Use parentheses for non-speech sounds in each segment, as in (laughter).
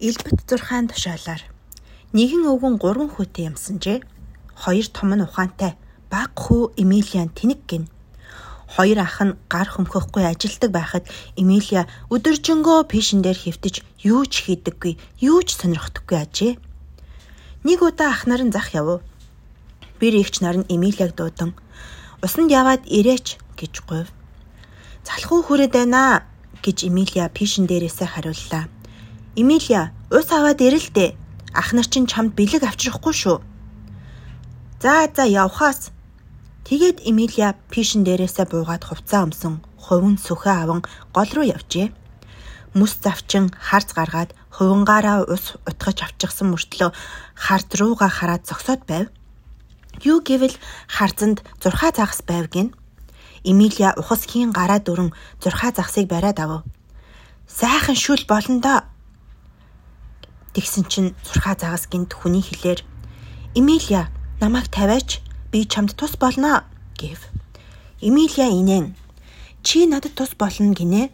Элбэт 6-ын тушаалаар нэгэн өвгөн 3 хүүтэй юмсанжээ. Хоёр том нь ухаантай, баг хүү Эмилиан тэнэг гин. Хоёр ах нь гар хөмхөхгүй ажилдаг байхад Эмилия өдөржингөө пишин дээр хөвтөж юу ч хийдэггүй, юу ч сонирхдаггүй ажээ. Нэг удаа ах нар нь зах яв. Бэр ихч нар нь Эмилиаг дуудан "Усанд яваад ирээч" гэж говь. "Залхуу хүрээд байна" гэж Эмилия пишин дээрээсээ хариуллаа. Эмилия, ус аваад ирэлдэ. Ах нар чинь чамд бэлэг авчрахгүй шүү. За за явхаас. Тэгээд Эмилия пишин дээрээсээ буугаад хувцаа өмсөн хувин сүхэ аван гол руу явжээ. Мүс завчин харц гаргаад хувингаараа ус утгаж авчихсан мөртлөө харц руугаа хараад зогсоод байв. Юу гэвэл харцанд зурхаа загас байв гин. Эмилия ухас хийн гараа дөрөн зурхаа загсыг бариад авав. Сайхан шүл болно доо Тэгсэн чинь зурхаа загас гинт хүний хэлээр Эмилия намайг тавиач би чамд тус болно гэв. Эмилия инэн чи надад тус болно гинэ.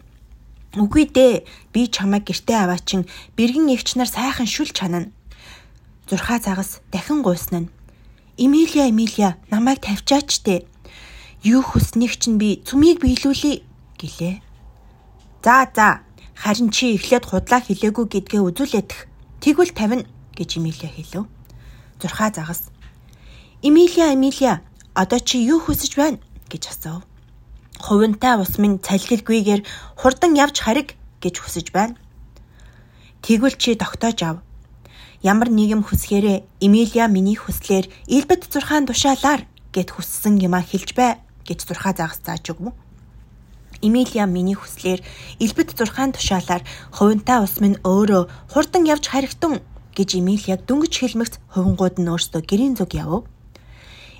Үгүй дээ би чамайг гэртээ аваачин бэргэн эгч нар сайхан шүл чанана. Зурхаа загас дахин гуйсан нь Эмилия Эмилия намайг тавьчаач дээ. Юу хүснэг чинь би цүмийг биелүүлээ гэлээ. За за харин чи эхлээд худлаа хэлээгүй гэдгээ үзүүлэдэх Тэгвэл 50 гэж Эмилия хэлв. Зурхаа загас. Эмилия, Эмилия, одоо чи юу хүсэж байна гэж асуув. Хувинтай ус минь цалгилгүйгээр хурдан явж хариг гэж хүсэж байна. Тэгвэл чи тогтоож ав. Ямар нэгэн хүсгээрээ Эмилия миний хүслээр Илбэт зурхаан тушаалаар гэд хүссэн юма хэлж бай гэж зурхаа загас зааж өгв. Эмилия миний хүслээр элбэт 6 тушаалаар хувинтай ус минь өөрөө хурдан явж харигтун гэж Эмилияг дөнгөж хэлмэгц хувингууд нь өөрсдөө гэрийн зүг явв.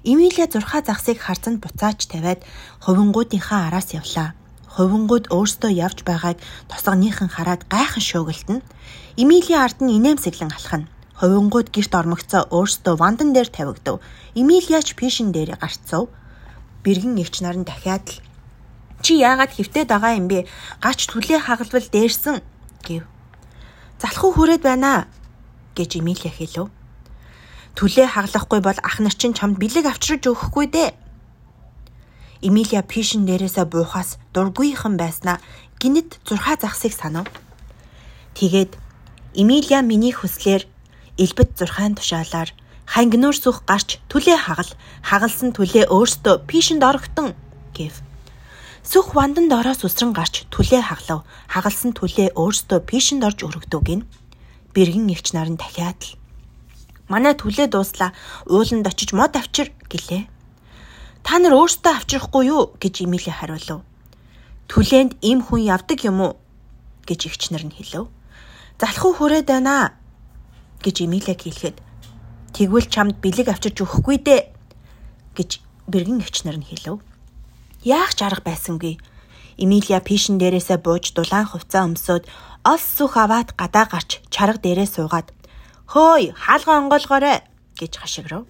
Эмилия 6 загсыг харцанд буцааж тавиад хувингуудынхаа араас явлаа. Хувингууд өөрсдөө явж байгааг тосгоныхан хараад гайхан шуугилтна. Эмилия ард нь инээмсэглэн алхана. Хувингууд герт ормогцоо өөрсдөө вандан дээр тавигдав. Эмилияч пишин дээр гарцав. Бэргэн эгч нар нь дахиад л Чи яагаад хөвтөд байгаа юм бэ? Гач түлээ хагалвал дээрсэн гэв. Залхуу хүрээд байна гэж Эмилия хэлв. Түлээ хаглахгүй бол ах нар чинь чамд бэлэг авчирж өгөхгүй дээ. Эмилия пишин дээрээсээ буухаас дургүйхан байснаа гинэт зурхаа загсыг санав. Тэгээд Эмилия миний хүслээр элбэт зурхаан тушаалаар хангинуур сүх гарч түлээ хагал хагалсан түлээ өөртөө пишинд орогтон гэв. Сүх ванданд ороос үсрэн гарч түлээ хаглав. Хагалсан түлээ өөртөө пишэнд орж өргөдөг гин. Бэргэн эгч нар нь дахиад л Манай түлээ дууслаа. Ууланд очиж мод авчир гэлээ. Та нар өөртөө авчрахгүй юу гэж Эмили хариулв. Түлээнд им хүн явдаг юм уу гэж эгч нар нь хэлв. Залхуу хүрээд байна гэж Эмилийг хэлэхэд тэгвэл чамд бэлэг авчирч өгөхгүй дээ гэж бэргэн эгч нар нь хэлв. Яах ч арга байсангүй. Эмилия пишин дээрээсээ бууж дулаан хувцас өмсөөд олс сүх аваад гадаа гарч чарга дээрээ суугаад "Хөөй, хаалга онгоолгоорой" гэж хашиграв.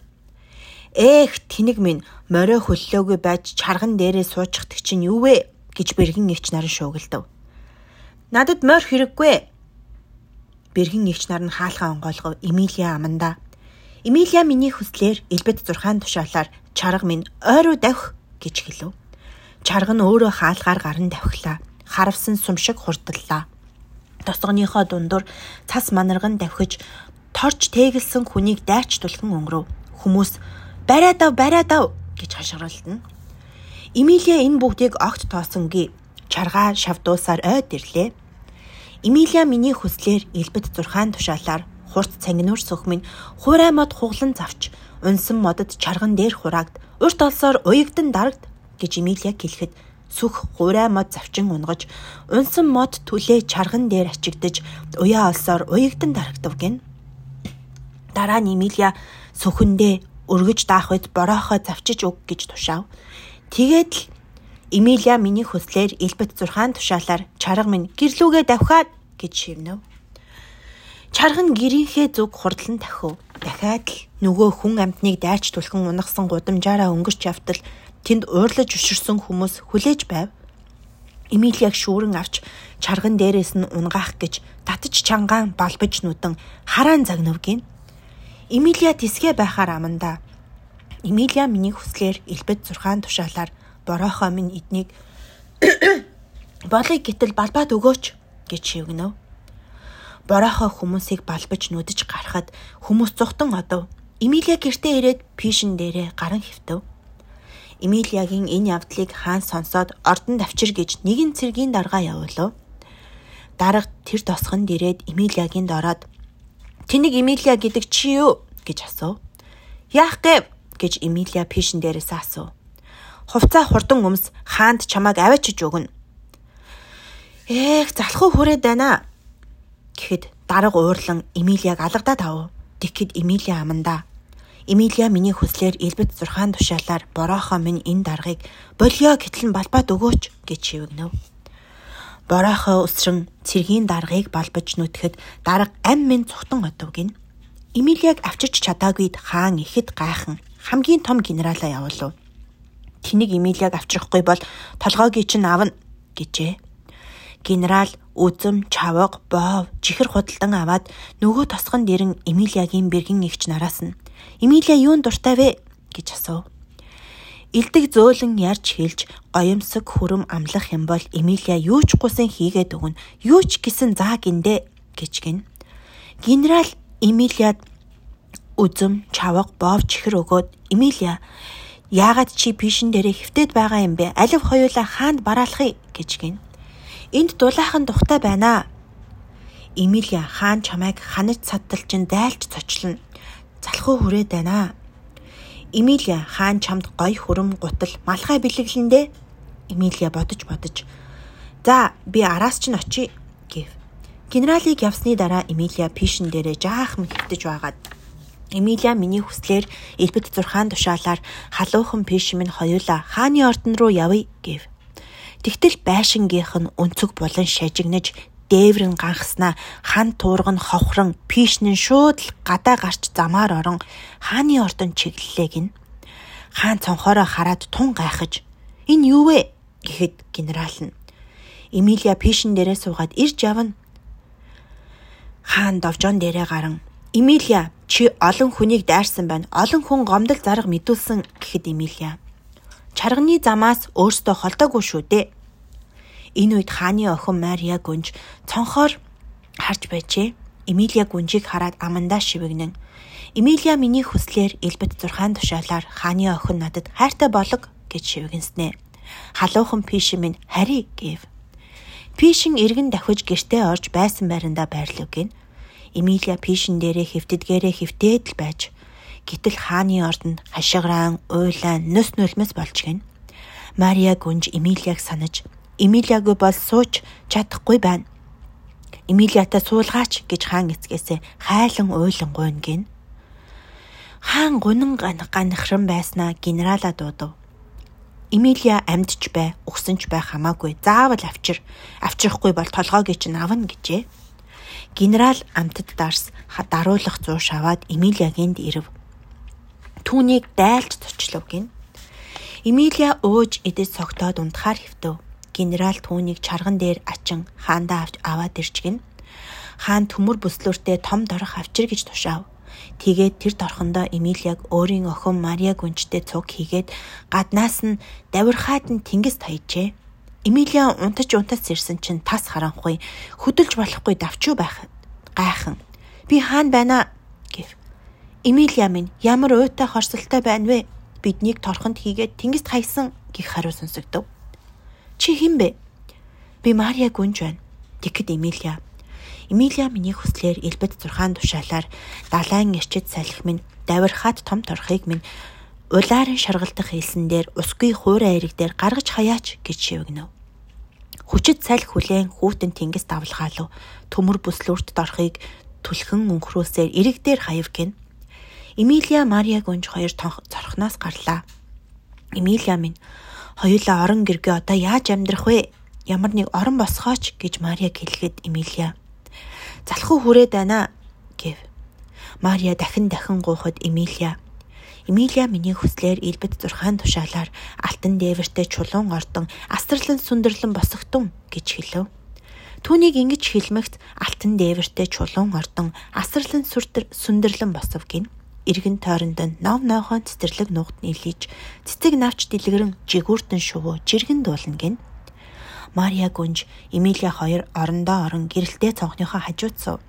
Эх, тэнэг минь морио хөллөөгүй байж чарган дээрээ суучдаг чинь юу вэ гэж бэргэн эгч нар шуугилдав. Надад морь хэрэггүй. Бэргэн эгч нар нь хаалгаа онгоолгов Эмилия аманда. Эмилия миний хүслээр элбэт 6 тушаалаар чарга минь ойруу давх гэж хэлв. Чарга нь өөрөө хаалгаар гаран давхилаа. Харавсан сум шиг хурдлаа. Тосгоныхоо дундуур цас манарган давхиж торч тэгэлсэн хүнийг дайч тулхан өнгөрөв. Хүмүүс бариад ав бариад ав гэж хашгиралдана. Эмилия энэ бүгдийг огт тоосонгүй. Чаргаа шавдуусаар ойд ирлээ. Эмилия миний хүслээр элбэт 6 тушаалаар хурц цангинуур сөхмөн хуурай мод хуглан завч унсан модод чарган дээр хураагд урт олсоор уягдан дарагд гэж Эмилия хэлэхэд сүх гурай мод завчин унгаж унсан мод түлээ чарган дээр ачигдж уяа олсоор уягдан дарагдав гин. Дараа нь Эмилия сүхэндээ өргөж даах үед бороохоо завчиж өг гэж тушаав. Тэгээд л Эмилия миний хүслээр элбэт 6 тушаалаар чарга минь гэрлүүгээ давхаад гэж шивнэв. Чарга нь гэрийнхээ зүг хурдлан тахив. Дахиад л нөгөө хүн амтныг дайч түлхэн унагсан гудамжаараа өнгөрч явтал тэнд уурлаж өшөрсөн хүмүүс хүлээж байв. Эмилиаг шүүрэн авч чарган дээрээс нь унгаах гэж татж чангаан балбаж нүдэн хараан загнав гин. Эмилия тисгэ байхаар аманда. Эмилия миний хүслээр элбэд зурхаан тушаалаар бороохоо минь эднийг (coughs) болыг гítэл балбаад өгөөч гэж шивгэнэв. Бороохоо хүмүүсийг балбаж нүдэж гарахад хүмүүс зүхтэн одов. Эмилия гэртээ ирээд пишин дээрээ гаран хөвтөв. Эмилиягийн энэ явдлыг хаан сонсоод ордонд авчир гэж нэгэн цэргийн дарга явуулав. Дарга тэр тосгонд ирээд Эмилиягийн дороод "Тэнийг Эмилия гэдэг чи юу?" гэж асуув. "Яах гээв?" гэж Эмилия пишин дээрээс асуув. "Хувцаа хурдан өмс хаанд чамааг аваачиж өгнө." "Эх, залхуу хүрээд байна." гэхэд дарга уурлан Эмилияг алгадаад авав. Тэгэхэд Эмилия амандаа Эмилия миний хүслээр элбэт 6 тушаалаар бороохоо минь энэ даргаыг болио гэтэл нь балбаад өгөөч гэж шивгэнэв. Бороохоо өсрөн цэргийн даргаыг балбаж нүтгэхэд дарга ам минь цухтан одов гин. Эмилияг авчирч чадаагүйд хаан ихэд гайхан хамгийн том генералаа явуулав. Тэнийг Эмилияг авчрахгүй бол толгойг чинь авна гэжээ. Генерал үзэм, чавга, боов, чихэр худалдан аваад нөгөө тосгон дэрэн Эмилиягийн бэргэн эгч нараас нь Эмилия юунд дуртай вэ гэж асуув. Илдэг зөөлөн ярьж хэлж гоёмсог хүрэм амлах юм бол Эмилия юу ч гусын хийгээд өгнө. Юу ч гэсэн заа гиндэ гэж гин. Генерал Эмилиад үзэм, чавга, боов чихэр өгөөд Эмилия яагаад чи пишин дээрээ хөвтөд байгаа юм бэ? Алив хоёулаа хаанд бараалахыг гэж гин. Энд дулаахан тухтай байна. Эмилия хаан чамайг ханаж цадталчин дайлж цочлно залхуу хүрээд байна. Эмилия хаан чамд гой хүрэм гутал малхай бэлэглэндээ. Эмилия бодож бодож. За би араас ч н очие гэв. Генералыг явсны дараа Эмилия пишин дээрээ жаахан хөвтөж байгаад Эмилия миний хүслээр элбэд 6 тушаалаар халуухан пиш минь хоёулаа хааны ордон руу явъя гэв. Тэгтэл байшингийнх нь өнцөг булан шажигнаж дээврэн ганхснаа хан туурга нь ховхрон пишнэн шууд л гадаа гарч замаар орон хааны ордон чиглэлээ гин. Хаан цонхороо хараад тун гайхаж "Энэ юу вэ?" гэхэд генерал нь Эмилия пишн дээрээ суугаад ирж явна. Хаан довжон дээрээ гарan Эмилия чи олон хүнийг дайрсан байна. Олон хүн гомдол зарга мэдүүлсэн гэхэд Эмилия чарганы замаас өөртөө холдоогүй шүү дээ Энэ үед хааны охин Мария гүнж цонхоор харж байжээ. Эмилия гүнжийг хараад амандаа шивэгнэн. Эмилия миний хүслээр элбэт 6 тушаалаар хааны охин надад хайртай болог гэж шивгэнснэ. Халуухан пишин минь хари гэв. Пишин эргэн давхиж гэртээ орж байсан байрандаа байрлав гин. Эмилия пишин дээрээ хөвтдгээрээ хөвтээд л байж гэтэл хааны ордонд хашгираан, уйлаан, нөс нөлмөс болж гин. Мария гүнж Эмилияг санаж Эмилиагүй бол сууч чадахгүй байна. Эмилиатай суулгаач гэж хаан эцгээсээ хайлан уйлан гойно гин. Хаан гунан ганахран байснаа генерала дуудав. Эмилия амьдч бай, өгсөн ч бай хамаагүй. Заавал авчир. Авчрахгүй бол толгойг чинь авна гэжээ. Генерал амтд дарс даруулах зур шаваад Эмилиагийн ирэв. Түүнийг дайлж зочлов гин. Эмилия ууж эдэс цогтоод унтахаар хөвтөв генерал түүнийг чарган дээр ачин хаандаа авч аваад ирчгэн. Хаан төмөр бүслүүртээ том дорох авчир гэж тушаав. Тэгээд тэр торхондоо Эмилиаг өөрийн охин Мария гүнчтэй цуг хийгээд гаднаас нь давирхаад нь тэнгис таяжээ. Эмилиа унтаж унтаж ирсэн чинь тас харанхуй хөдөлж болохгүй давчуу байх гайхан. Би хаан байна гэв. Эмилиа минь ямар уйтай хорсолтой байна вэ? Биднийг торхонд хийгээд тэнгист хайсан гих хариу сонсогдов. Чи хэн бэ? Би Мария гүнж байна. Тэгэхэд Эмилия. Эмилия миний хүслээр элбэд 6 тушаалаар далайн эрчид салхи минь давирхаад том торхыг минь улаарын шаргалтах хэлсэн дээр усгүй хуурай эрэг дээр гаргаж хаяач гэж шивгэнэв. Хүчит салхи хүлээн хүүтэн тэнгис давлгаалав. Төмөр бүслүүрт дорхыг түлхэн өнхрөөсээр эрэг дээр хаяв гин. Эмилия Мария гүнж хоёр цорхноос гарлаа. Эмилия минь Хоёулаа орон гэргээ одоо яаж амьдрах вэ? Ямар нэг орон босгооч гэж Мария хэлгээд Эмилия. Залхуу хүрээд байна гэв. Мария дахин дахин гуйхад Эмилия. Эмилия миний хүслээр элбэт зурхаан тушаалаар алтан дээвэртэй чулуун ордон астралан сүндэрлэн босогтун гэж хэлв. Түүнийг ингэж хэлмэгт алтан дээвэртэй чулуун ордон асралан сүндэрлэн босов гин. Иргэн тойронд нь нов нойхон цэцэрлэг нугад нийлж цэцэг навч дэлгэрэн жигүүртэн шувуу жиргэн дуулна гин. Мария гүнж Эмилия хоёр орондоо орон гэрэлтэй цонхныхоо хажууд сув.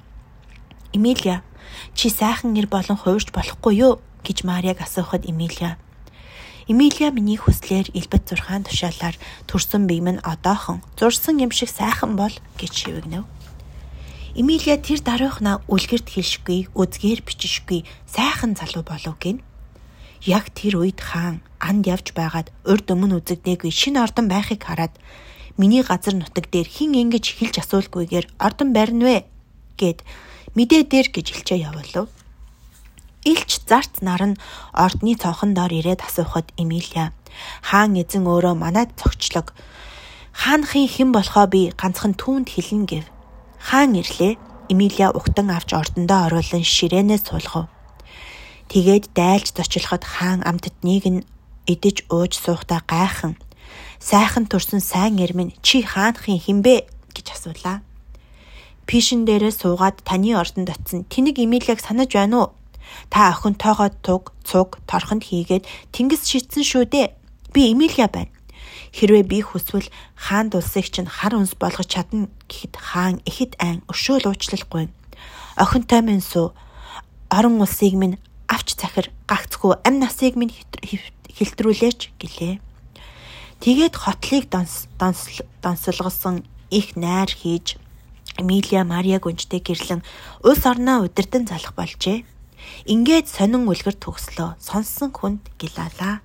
Эмилия чи сайхан нэр болон хуурж болохгүй юу гэж Марияг асуухад Эмилия Эмилия миний хүслээр элбэт зурхаан тушаалаар төрсөн бие минь одоохон зурсан юм шиг сайхан бол гэж шивэгнэв. Эмилия тэр даруйхнаа үлгэрт хэлшгүй, үзгээр бичишгүй сайхан залуу болов гин. Яг тэр үед хаан анд явж байгаад урд өмнө үзэгдээгүй шинэ ордон байхыг хараад миний газар нутаг дээр хин ингэж хэлж асуулгүйгээр ордон барина вэ гэд мэдээ дээр гэж хэлчээ явуулав. Илч зарц нар нь ордны цонхон доор ирээд асуухад Эмилия хаан эзэн өөрөө манайд цогчлог. Хаанхын хэн болохоо би ганцхан түүнд хэлнэ гэв. Хаан ирлээ. Эмилия угтан авч ордондоо оруулан ширээнээс суулгав. Тэгээд дайлж зочлоход хаан амтдныг нь идэж ууж суухтаа гайхан сайхан турсан сайн эрмэн чи хаанхын хинбэ гэж асуулаа. Пишин дээрээ суугаад таны ордонд очисон тэнэг Эмилиаг санаж байна уу? Та охинтойгоо туг, цуг, торхонд хийгээд тэнгис шитсэн шүү дээ. Би Эмилия байна. Хэрвээ би хүсвэл хаан дулсыг чинь хар үнс болгож чадна гэхэд хаан ихэд айн өшөөл уучлахгүй. Охинтой минь суу. Орон улсыг минь авч захир гагцгүй ам насыг минь хэлтрүүлээч гэлээ. Тэгээд хотлыг донслогосон их найр хийж Эмилия Мария гүнжтэй гэрлэн улс орноо удирдан залах болжээ. Ингээд сонин үлгэр төгслөө сонсон хүнд гилалаа.